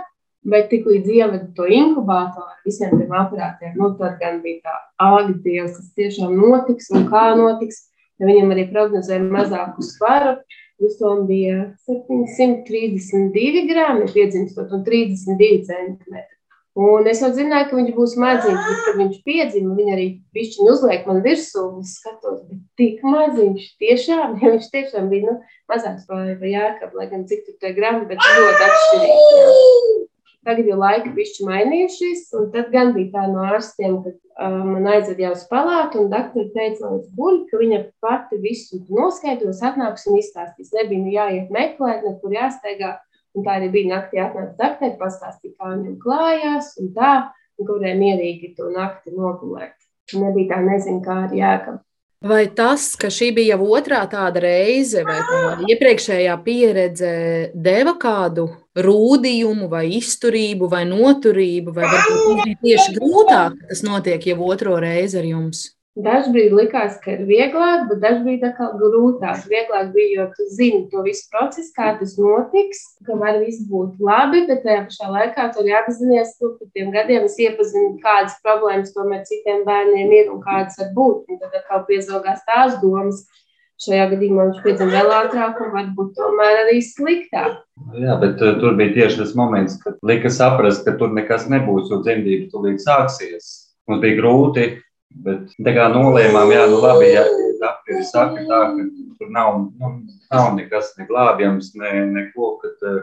bet tik līdz ievadu to inkubātoru ar visiem tiem aparātiem, nu, tad gan bija tā, ak, Dievs, tas tiešām notiks un kā notiks. Viņam arī prognozēja mazāku svaru. Gustavam bija 732 grāmi piedzimstot un 32 centimetri. Un es jau zināju, ka viņš būs maziņš, bet, kad viņš piedzima, viņa arī pišķiņu uzliek man virsū, un es skatos, bet tik maziņš, tiešām, ja viņš tiešām bija, nu, mazāks vai, vai jākab, lai gan cik tur tie grami, bet ļoti atšķirīgi. Tagad jau laika pišķi mainījušies, un tad gan bija tā no ārstiem, kad uh, man aizved jau uz palātu, un doktori teica, lai es guļu, ka viņa pati visu noskaidros, atnāks un izstāstīs. Nebija nu jāiet meklēt, nekur jāsteigā Un tā arī bija naktī atnāca daktere, pastāstīja, kā viņam klājās un tā, un kurēja mierīgi to nakti nogulēt. Nebija tā nezinu, kā ar jēkam. Vai tas, ka šī bija jau otrā tāda reize, vai tā iepriekšējā pieredze deva kādu rūdījumu, vai izturību, vai noturību, vai varbūt tieši grūtāk, tas notiek jau otro reizi ar jums? Dažbrīd likās, ka ir vieglāk, bet dažbrīd atkal grūtāk. Vieglāk bija, jo tu zini to visu procesu, kā tas notiks, ka var viss būt labi, bet tajā pašā laikā tur jāapzināties, ka pēc tiem gadiem es iepazinu, kādas problēmas tomēr citiem bērniem ir un kādas var būt. Un tad atkal piezogās tās domas. Šajā gadījumā viņš piedzima vēl ātrāk, un varbūt tomēr arī sliktāk. Jā, bet uh, tur bija tieši tas moments, kad lika saprast, ka tur nekas nebūs, jo dzemdības tūlīt sāksies. Mums bija grūti Bet tā kā nolēmām, jā, nu labi, ja doktori saka tā, ka tur nav, nu, nav nekas neglābjams, ne, neko, kad uh,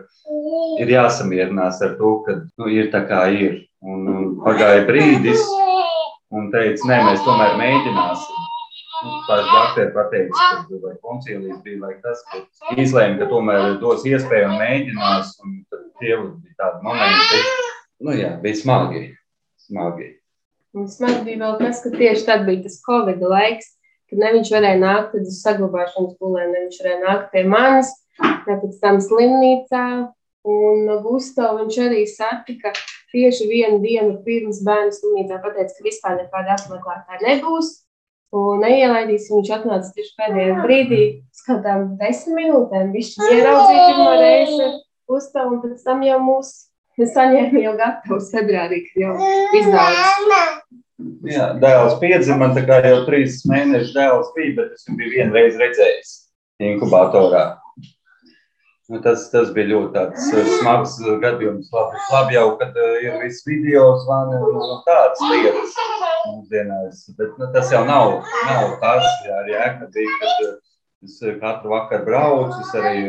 ir jāsamierinās ar to, ka nu, ir tā kā ir. Un, un pagāja brīdis, un teica, nē, mēs tomēr mēģināsim. Tās doktori pateica, ka vai koncīlijas bija vai kas, bet izlēma, ka tomēr dos iespēju un mēģinās, un tad tie bija tādi momenti, nu jā, bija smagi, smagi. Un smagi bija vēl tas, ka tieši tad bija tas Covid laiks, kad ne viņš varēja nākt uz saglabāšanas gulēm, ne viņš varēja nākt pie manis, ne pēc tam slimnīcā. Un Gustav viņš arī satika tieši vienu dienu pirms bērnu slimnīcā, pateica, ka vispār nekāda apmeklētāja nebūs. Un neielaidīsim, viņš atnāca tieši pēdējā brīdī, skatām desmit minūtēm, viņš ieraudzīja pirmo reizi Gustavu, un pēc tam jau mūs Mēs saņēmām jau gatavus februārī, kad jau izdevās. Jā, dēls piedzima, tā kā jau trīs mēnešus dēls bija, bet es viņu biju vienreiz redzējis inkubatorā. Nu, tas, tas bija ļoti tāds uh, smags gadījums. Labi, labi jau, kad uh, ir viss video zvani un, un tādas lietas mūsdienās. Bet nu, tas jau nav, nav tas, jā, kad bija, kad uh, es katru vakaru braucu, es arī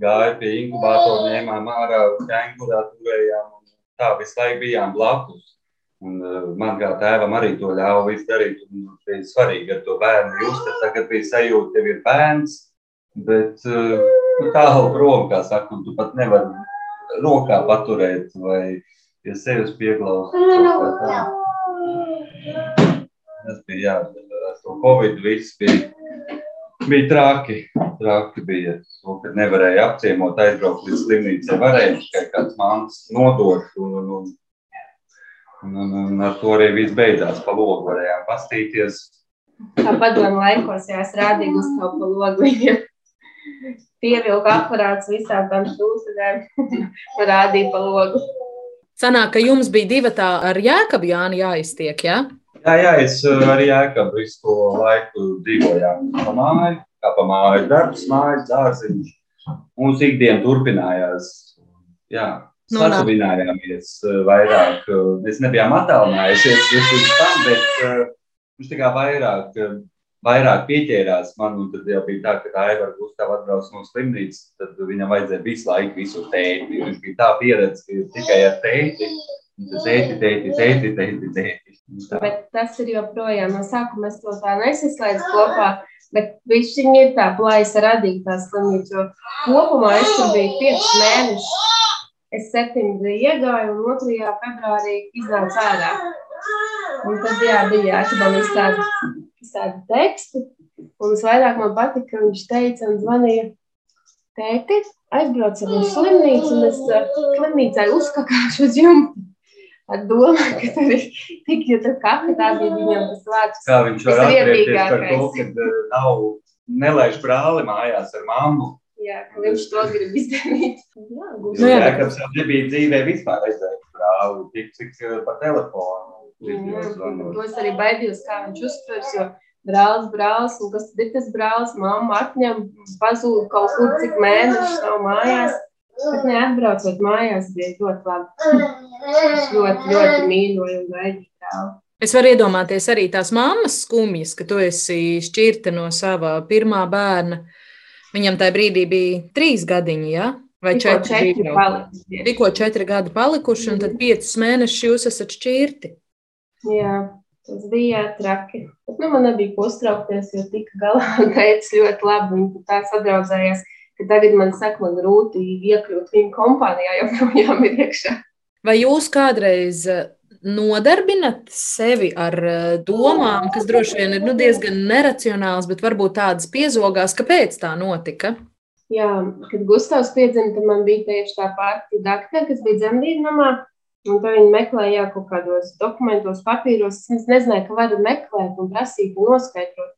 gāja pie inkubātora, ņēmām ārā ķēngurā, turējām un tā visu laiku bijām blakus. Un, man kā tēvam arī to ļāva visu darīt. Un bija svarīgi ar to bērnu just. Tagad bija sajūta, tev ir bērns, bet uh, nu, tālu prom, kā saka, un tu pat nevari rokā paturēt vai pie sevis pieglauzt. Tas bija jā, ar to Covid viss bija, bija traki. traki bija. To, kad nevarēja apciemot, aizbraukt līdz slimnīcai, varēja tikai kāds mākslas nodot. Un, un, un, un, un, un ar to arī viss beidzās. Pa logu varējām pastīties. Kā padomu laikos, jā, es rādīju uz to pa logu viņiem. Pievilku aparāts visām tām šūsadēm, parādīju pa logu. Sanāk, ka jums bija divi tā ar Jēkabu Jāni jāiztiek, jā? Ja? Jā, jā, es uh, arī jēkabu visu laiku dzīvojām pa māju, kā pa māju darbs, mājas dārziņš. Mūsu ikdiena turpinājās. Jā, Nu, nā. sasavinājāmies uh, vairāk. uh, Mēs nebijām attālinājušies bet viņš tā kā vairāk, uh, vairāk pieķērās man. Un tad jau bija tā, ka tā Aivar Gustavs atbrauc no slimnīcas, tad viņam vajadzēja visu laiku visu tēti. Viņš bija tā pieredze, ka tikai ar tēti. un tad Tēti, tēti, tēti, tēti, tēti. Tā. Bet tas ir joprojām no sākuma es to tā nesaslēdzu kopā. Bet viņš ir tā plājas radīt tās slimnīcas. jo Kopumā es tur biju 5 mēnešus. Es septembrī iegāju un 2. februārī iznācu ārā. Un tad jā, bija jāatbalsta izstādi, izstādi tekstu. Un visvairāk man patika, ka viņš teica un zvanīja. Tēti, aizbraucam uz slimnīcu un es uh, slimnīcai uzkakāšu uz jumta. Ar domu, ka tur ir tik, tur kafija tā bija viņam tas vārds. Kā viņš var atgriezties par to, ka uh, nav nelaiž brāli mājās ar mammu? Jā, ka viņš to grib izdarīt. Jā, Nu, Nu, jā, jau nebija dzīvē vispār redzējis brāli, tik cik uh, pa telefonu. To es arī baidījos, kā viņš uztvers, jo brālis, brālis, un kas tad ir tas brālis, mamma atņem, pazūd kaut kur, cik mēnešus nav mājās. Bet neatbraucot mājās, bija ļoti labi. Es ļoti, ļoti mīļoju un gaidīju brāli. Es varu iedomāties arī tās mammas skumjas, ka tu esi šķirta no sava pirmā bērna. Viņam tajā brīdī bija trīs gadiņi, ja? vai Tikko četri? četri četri gadi palikuši, un tad piecus mēnešus jūs esat šķirti. Jā, tas bija traki. Bet, nu, man nebija ko uztraukties, jo tika galā teica ļoti labi. Viņa tā sadraudzējās, ka tagad man saka, man grūti iekļūt viņa kompānijā, joprojām ir iekšā. Vai jūs kādreiz eh, nodarbinat sevi ar eh, domām, kas droši vien ir nu, diezgan neracionāls, bet varbūt tādas piezogās, kāpēc tā notika? Jā, kad Gustavs piedzima, tad man bija tieši tā pati daktere, kas bija dzemdību namā. Un tad viņi meklēja kaut kādos dokumentos, papīros. Es nezināju, ka varu meklēt un prasīt un noskaidrot.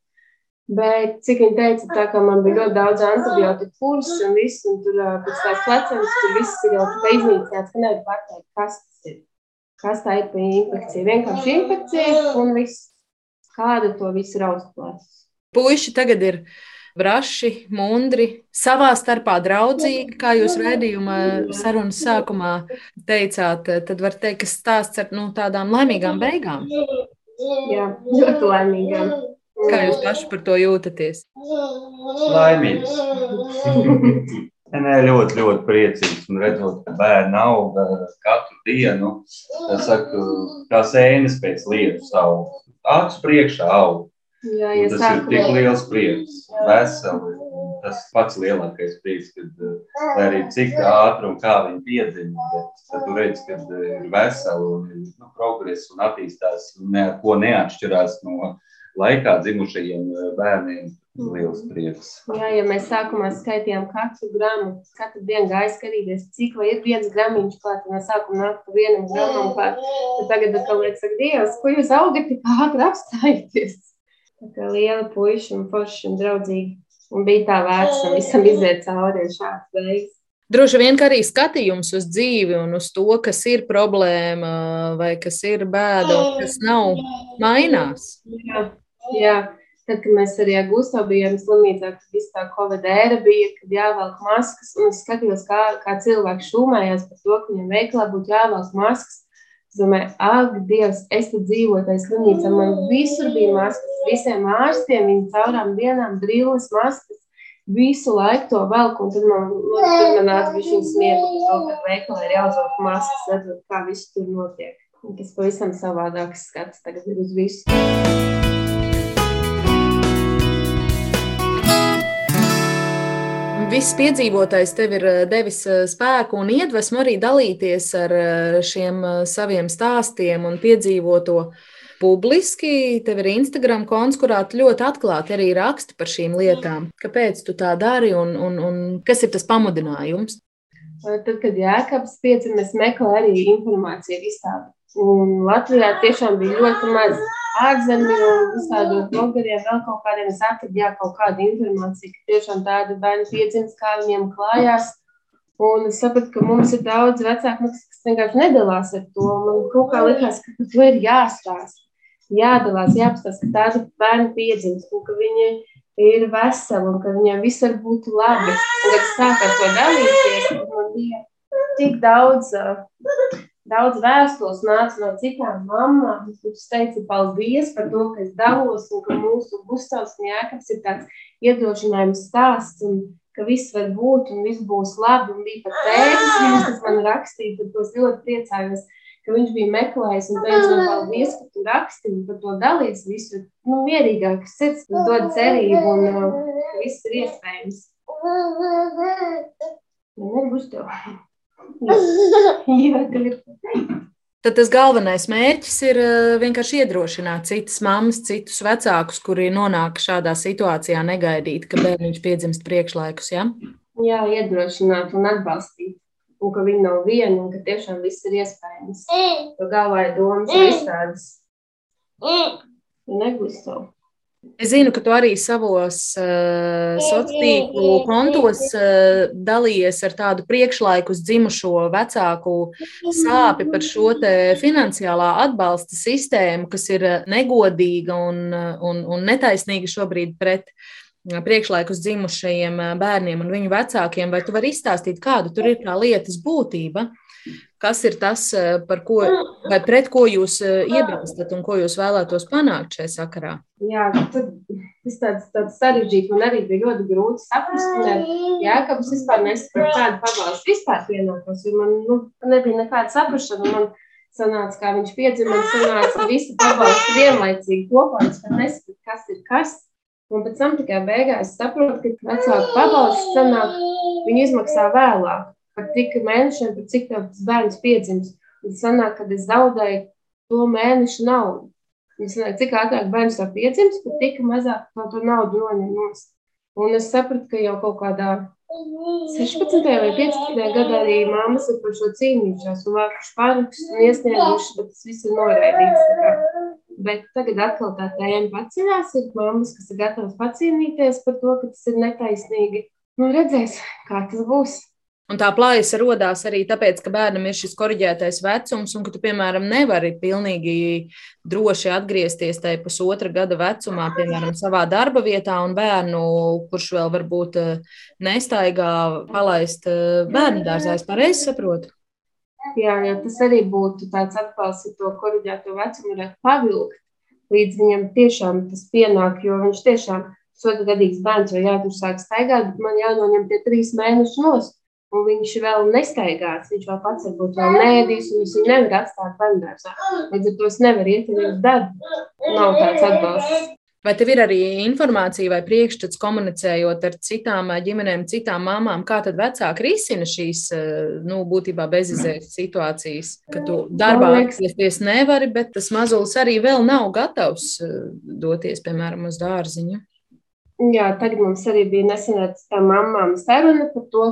Bet, cik viņi teica, tā kā man bija ļoti daudz antibiotiku kursus un viss, un tur pēc tās plecenas, tur viss ir jau iznīcināts, ka nevar pateikt, kas tas ir. Kas tā ir pa infekcija? Vienkārši infekcija un viss. Kāda to visu raustplēs? Puiši tagad ir braši, mundri, savā starpā draudzīgi, kā jūs raidījuma sarunas sākumā teicāt. Tad var teikt, ka stāsts ar nu, tādām laimīgām beigām. Jā, ļoti laimīgām. Kā jūs paši par to jūtaties? Laimīgs. Nē, ļoti, ļoti priecīgs. Un redzot, ka bērni aug katru dienu, tas saka, kā sēnes pēc lietu savu. Acu priekšā aug. Jā, ja Tas ir tik liels prieks, veseli. Tas pats lielākais prieks, kad eh, lai arī cik ātri un kā viņi piedzima, bet tad tu redz, ka eh, ir veseli un ir nu, progress un attīstās un ne, ar ko neatšķirās no laikā dzimušajiem eh, bērniem. Liels prieks. Jā, ja mēs sākumā skaitījām katru gramu, katru dienu gāja skatīties, cik vai ir viens gramiņš klāt, un no sākuma nāk pa vienam gramam klāt. Tad tagad atkal liekas, saka, Dievs, ko jūs augat tik ātri apstājaties? Tā kā liela puiša un forša un draudzīgi. Un bija tā vērts, un visam iziet cauri šāds beigas. Droši vien arī skatījums uz dzīvi un uz to, kas ir problēma vai kas ir bēda un kas nav, mainās. Jā, jā. Tad, kad mēs arī ar Gustavu bijām slimnīcā, kad viss tā Covid ēra bija, kad jāvelk maskas, un es skatījos, kā, kā cilvēki šūmējās par to, ka viņam veiklā būtu jāvelk maskas. Es domāju, ak, Dievs, es te dzīvoju tajā slimnīcā, man visur bija maskas, visiem ārstiem, viņi caurām dienām brilles, maskas, visu laiku to velk, un tad man, nāca smieklīgi, par to, ka veiklā ir jāuzvelk maskas, redzot, kā viss tur notiek. Un tas pavisam savādāks skats tagad ir uz visu. Viss piedzīvotais tev ir eh, devis eh, spēku un iedvesmu arī dalīties ar eh, šiem saviem stāstiem un piedzīvoto publiski. Tev ir Instagram konts, kurā ļoti atklāti arī raksti par šīm lietām. Kāpēc tu tā dari un, un, un kas ir tas pamudinājums? Tad, kad Jēkabs pieci, mēs meklējam arī informāciju visādi. Un Latvijā tiešām bija ļoti maz ārzemju un visādos blogeriem, vēl kaut kādiem es atradu jā, kaut kādu informāciju, ka tiešām tādi bērni piedzimst, kā viņiem klājās. Un es sapratu, ka mums ir daudz vecāku, kas vienkārši nedalās ar to. Man kaut kā likās, ka to ir jāstāsta, jādalās, jāapstāsta, ka tādi bērni piedzimst un ka viņi ir veseli un ka viņiem viss var būt labi. Un, kad es sāku ar to dalīties, man bija tik daudz uh, daudz vēstules nāca no citām mamām, kuras teica paldies par to, ka es dalos un ka mūsu Gustavs un Jākaps ir tāds iedrošinājums stāsts un ka viss var būt un viss būs labi. Un bija pat tēvs, kas man rakstīja, tad tos ļoti priecājos, ka viņš bija meklējis un teica man paldies, ka tu raksti un par to dalies visu. Nu, mierīgāks sirds, tas dod cerību un uh, viss ir iespējams. Ja nebūs tev. Tad tas galvenais mērķis ir eh, vienkārši iedrošināt citas mammas, citus vecākus, kuri nonāk šādā situācijā negaidīt, ka bērniņš piedzimst priekšlaikus. Ja? Jā, iedrošināt un atbalstīt. Un ka viņi nav vieni, un ka tiešām viss ir iespējams. To galvā ir domas visādas. Negūst savu. Es zinu, ka tu arī savos uh, sociālo tīklu kontos uh, dalījies ar tādu priekšlaikus dzimušo vecāku sāpi par šo finansiālā atbalsta sistēmu, kas ir negodīga un, un, un netaisnīga šobrīd pret priekšlaikus dzimušajiem bērniem un viņu vecākiem. Vai tu vari izstāstīt, kāda tur ir tā lietas būtība? Kas ir tas, eh, par ko vai pret ko jūs eh, iebilstat un ko jūs vēlētos panākt šajā sakarā? Jā, tas tāds, tāds sarežģīts man arī bija ļoti grūti saprast. Jā, ka es vispār nesaprotu, kāda pabalsta vispār pienākos, jo man nu, nebija nekāda saprašana. Man sanāca, kā viņš piedzima, man sanāca visi pabalsti vienlaicīgi kopā, es pat nesapratu, kas ir kas. Un pēc tam tikai beigās saprotu, ka vecāku pabalstu sanāk, viņi izmaksā vēlāk par tik mēnešiem, par cik tas bērns piedzims. Un sanāk, kad es zaudēju to mēnešu naudu. Es nezinu, cik ātrāk bērns to piedzims, bet tik mazāk no to naudu noņem nost. Un es sapratu, ka jau kaut kādā 16. vai 15. gadā arī māmas ir par šo cīnījušās un vākuši pārrakstus un iesnieguši, bet tas viss ir noraidīts. Bet tagad atkal tā tēma paceļās, ir mammas, kas ir gatavas pacīnīties par to, ka tas ir netaisnīgi. Nu, redzēs, kā tas būs. Un tā plājas radās arī tāpēc, ka bērnam ir šis korģētais vecums, un ka tu, piemēram, nevari pilnīgi droši atgriezties tajā pusotra gada vecumā, piemēram, savā darba vietā, un bērnu, kurš vēl varbūt eh, nestaigā, palaist eh, bērnu dārzā. Es pareizi saprotu. Jā, jā, tas arī būtu tāds atbalsts, ja to korģēto vecumu varētu pavilkt, līdz viņam tiešām tas pienāk, jo viņš tiešām sotagadīgs bērns vai jāsāk staigāt, bet man jānoņem tie trīs mēneši nost un viņš vēl nestaigās, viņš vēl pats varbūt vēl nēdīs, un viņš nevar atstāt bērndārzā. Līdz ar to es nevaru iet uz darbu. Nav tāds atbalsts. Vai tev ir arī informācija vai priekšstats komunicējot ar citām ģimenēm, citām mamām, kā tad vecāki risina šīs, nu, būtībā bezizējas situācijas, ka tu darbā atgriezties nevari, bet tas mazulis arī vēl nav gatavs doties, piemēram, uz dārziņu? Jā, tagad mums arī bija nesen ar tām mamām saruna par to,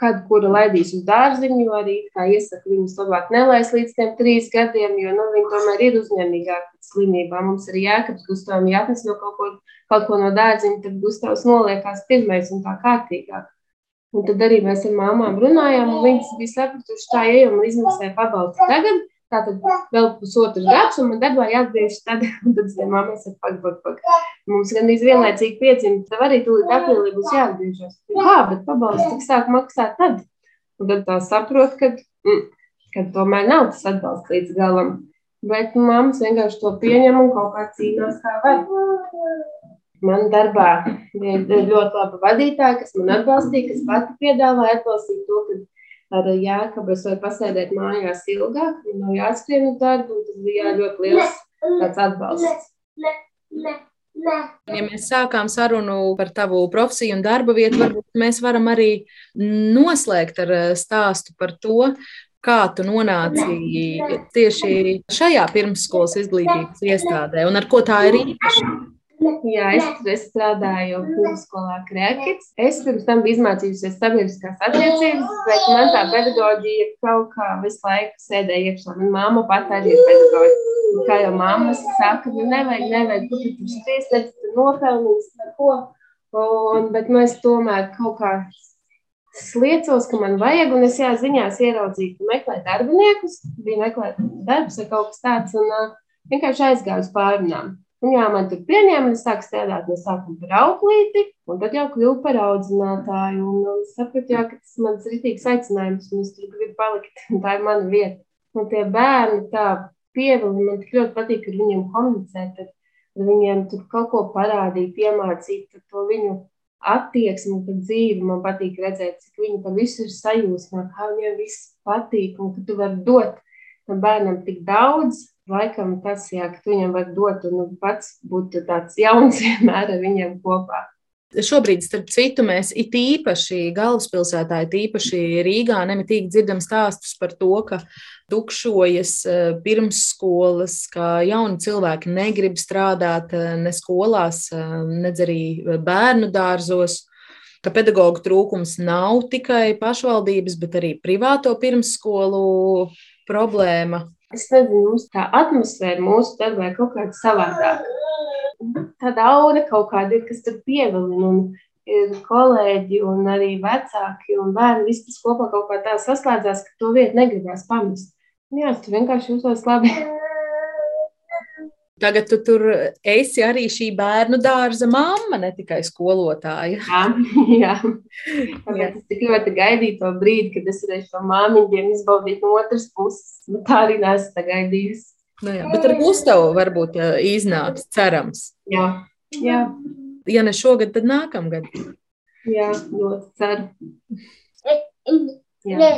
kad kura laidīs uz dārziņu, jo arī iesaka viņus labāk nelaist līdz tiem trīs gadiem, jo nu, viņi tomēr ir uzņēmīgāki pēc slimībām. Mums arī jākapjas Gustavam jāatnes no kaut ko, kaut ko no dārziņa, tad Gustavs noliekās pirmais un tā kārtīgāk. Un tad arī mēs ar māmām runājām, un viņas bija sapratuši, tā ejam un izmaksāja pabalstu tagad, Tātad vēl pusotru gadus, un man darbā jāatgriežas tad, tad teicu, mēs ar pag, pag, pag. Mums gan vienlaicīgi piedzimta, tev arī tūlīt aprīlī būs jāatgriežas. Kā, bet pabalsts tik sāk maksāt tad? Un tad tā saprot, ka, mm, ka tomēr nav tas atbalsts līdz galam. Bet mammas vienkārši to pieņem un kaut kā cīnās kā var. Man darbā bija ļoti laba vadītāja, kas man atbalstīja, kas pati piedāvāja atbalstīt to, ka ar jēkabu es varu pasēdēt mājās ilgāk, man nav jāskrien uz darbu, un tas bija ļoti liels tāds atbalsts. Ja mēs sākām sarunu par tavu profesiju un darba vietu, varbūt mēs varam arī noslēgt ar eh, stāstu par to, kā tu nonāci tieši šajā pirmsskolas izglītības iestādē un ar ko tā ir īpaša. Jā, es es strādāju vidusskolā Krēkits. Es pirms tam biju izmācījusies sabiedriskās attiecības, bet man tā pedagoģija kaut kā visu laiku sēdēja iekšā. Mana mamma pat arī ir pedagoģija. Kā jau mammas saka, nu nevajag, nevajag, tu tur stries, ne tu nopelnīs, neko. Un, bet nu, es tomēr kaut kā sliecos, ka man vajag, un es jā, ziņās ieraudzīju, ka meklē darbiniekus, bija meklēt darbs vai kaut kas tāds, un uh, vienkārši aizgāju uz pārunām. Un jā, man tur pieņēma, es sāku strādāt no sākuma par auklīti, un tad jau kļuvu par audzinātāju. Un, un sapratu, jā, ka tas ir mans rītīgs aicinājums, un es tur gribu palikt, un tā ir mana vieta. Un tie bērni tā pievili, man tik ļoti patīk ar viņiem komunicēt, tad, viņiem tur kaut ko parādīt, piemācīt to viņu attieksmi pret dzīvi. Man patīk redzēt, cik viņi par visu ir sajūsmā, kā viņiem viss patīk, un ka tu vari dot tam bērnam tik daudz, laikam tas, jā, ka tu viņam var dot un nu, pats būt tāds jauns vienmēr ar viņiem kopā. Šobrīd, starp citu, mēs it īpaši galvaspilsētā, it īpaši Rīgā, nemitīgi dzirdam stāstus par to, ka tukšojas eh, pirmsskolas, ka jauni cilvēki negrib strādāt eh, ne skolās, eh, nedz arī bērnu dārzos ka pedagoģa trūkums nav tikai pašvaldības, bet arī privāto pirmsskolu problēma. Es nezinu, mums tā atmosfēra mūsu darbā ir kaut kāda savādāka. Tāda aura kaut kāda ir, kas tur pievilina. Ir kolēģi un arī vecāki un bērni. Viss tas kopā kaut kā tā saslēdzās, ka to vietu negribās pamest. Jā, tu vienkārši jūtos labi. Tagad tu tur esi arī šī bērnu dārza mamma, ne tikai skolotāja. Jā, jā. Es tik ļoti gaidīju to brīdi, kad es varēšu to māmiņiem izbaudīt no otras puses. Bet tā arī nesu gaidījusi. Nu jā, bet ar Gustavu varbūt iznāks, cerams. Jā, jā. Ja ne šogad, tad nākamgad. Jā, ļoti ceru. Jā,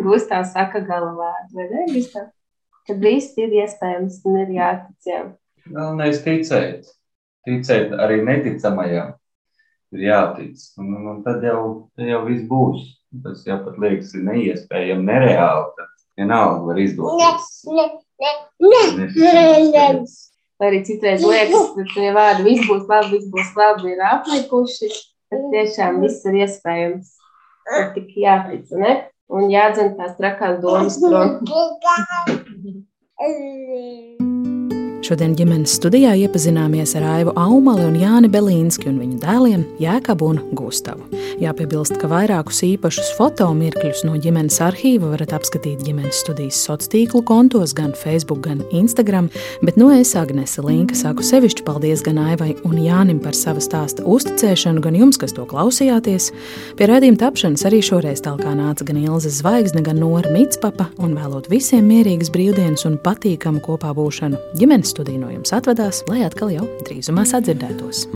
Gustavs saka galavārdu, vai ne, Gustav? Kad viss ir iespējams un ir jātic. Jā. Galvenais ticēt. Ticēt arī neticamajam. Ir jātic. Un, un, un tad, jau, tad jau viss būs. Tas jau pat liekas, ir neiespējami, nereāli. Tad vienalga var izdoties. Ne, ne, ne, ne. Vai arī citreiz liekas, ka tie vārdi viss būs labi, viss būs labi, ir aplikuši. Tad tiešām viss ir iespējams. Ir tik jātic, ne? Un jādzen tās trakās domas prom. Šodien ģimenes studijā iepazināmies ar Aivu Aumali un Jāni Belīnski un viņu dēliem Jēkabu un Gustavu. Jāpiebilst, ka vairākus īpašus fotomirkļus no ģimenes arhīva varat apskatīt ģimenes studijas sociālo tīklu kontos, gan Facebook, gan Instagram, bet no es, Agnese Linka, saku sevišķi paldies gan Aivai un Jānim par sava stāsta uzticēšanu, gan jums, kas to klausījāties. Pie redzījuma tapšanas arī šoreiz tālāk nāca gan Ilze Zvaigzne, gan Nora Mitspapa, un vēlot visiem mierīgas brīvdienas un patīkamu kopā būšanu ģimenes studiju no jums atvedās, lai atkal jau drīzumā sadzirdētos.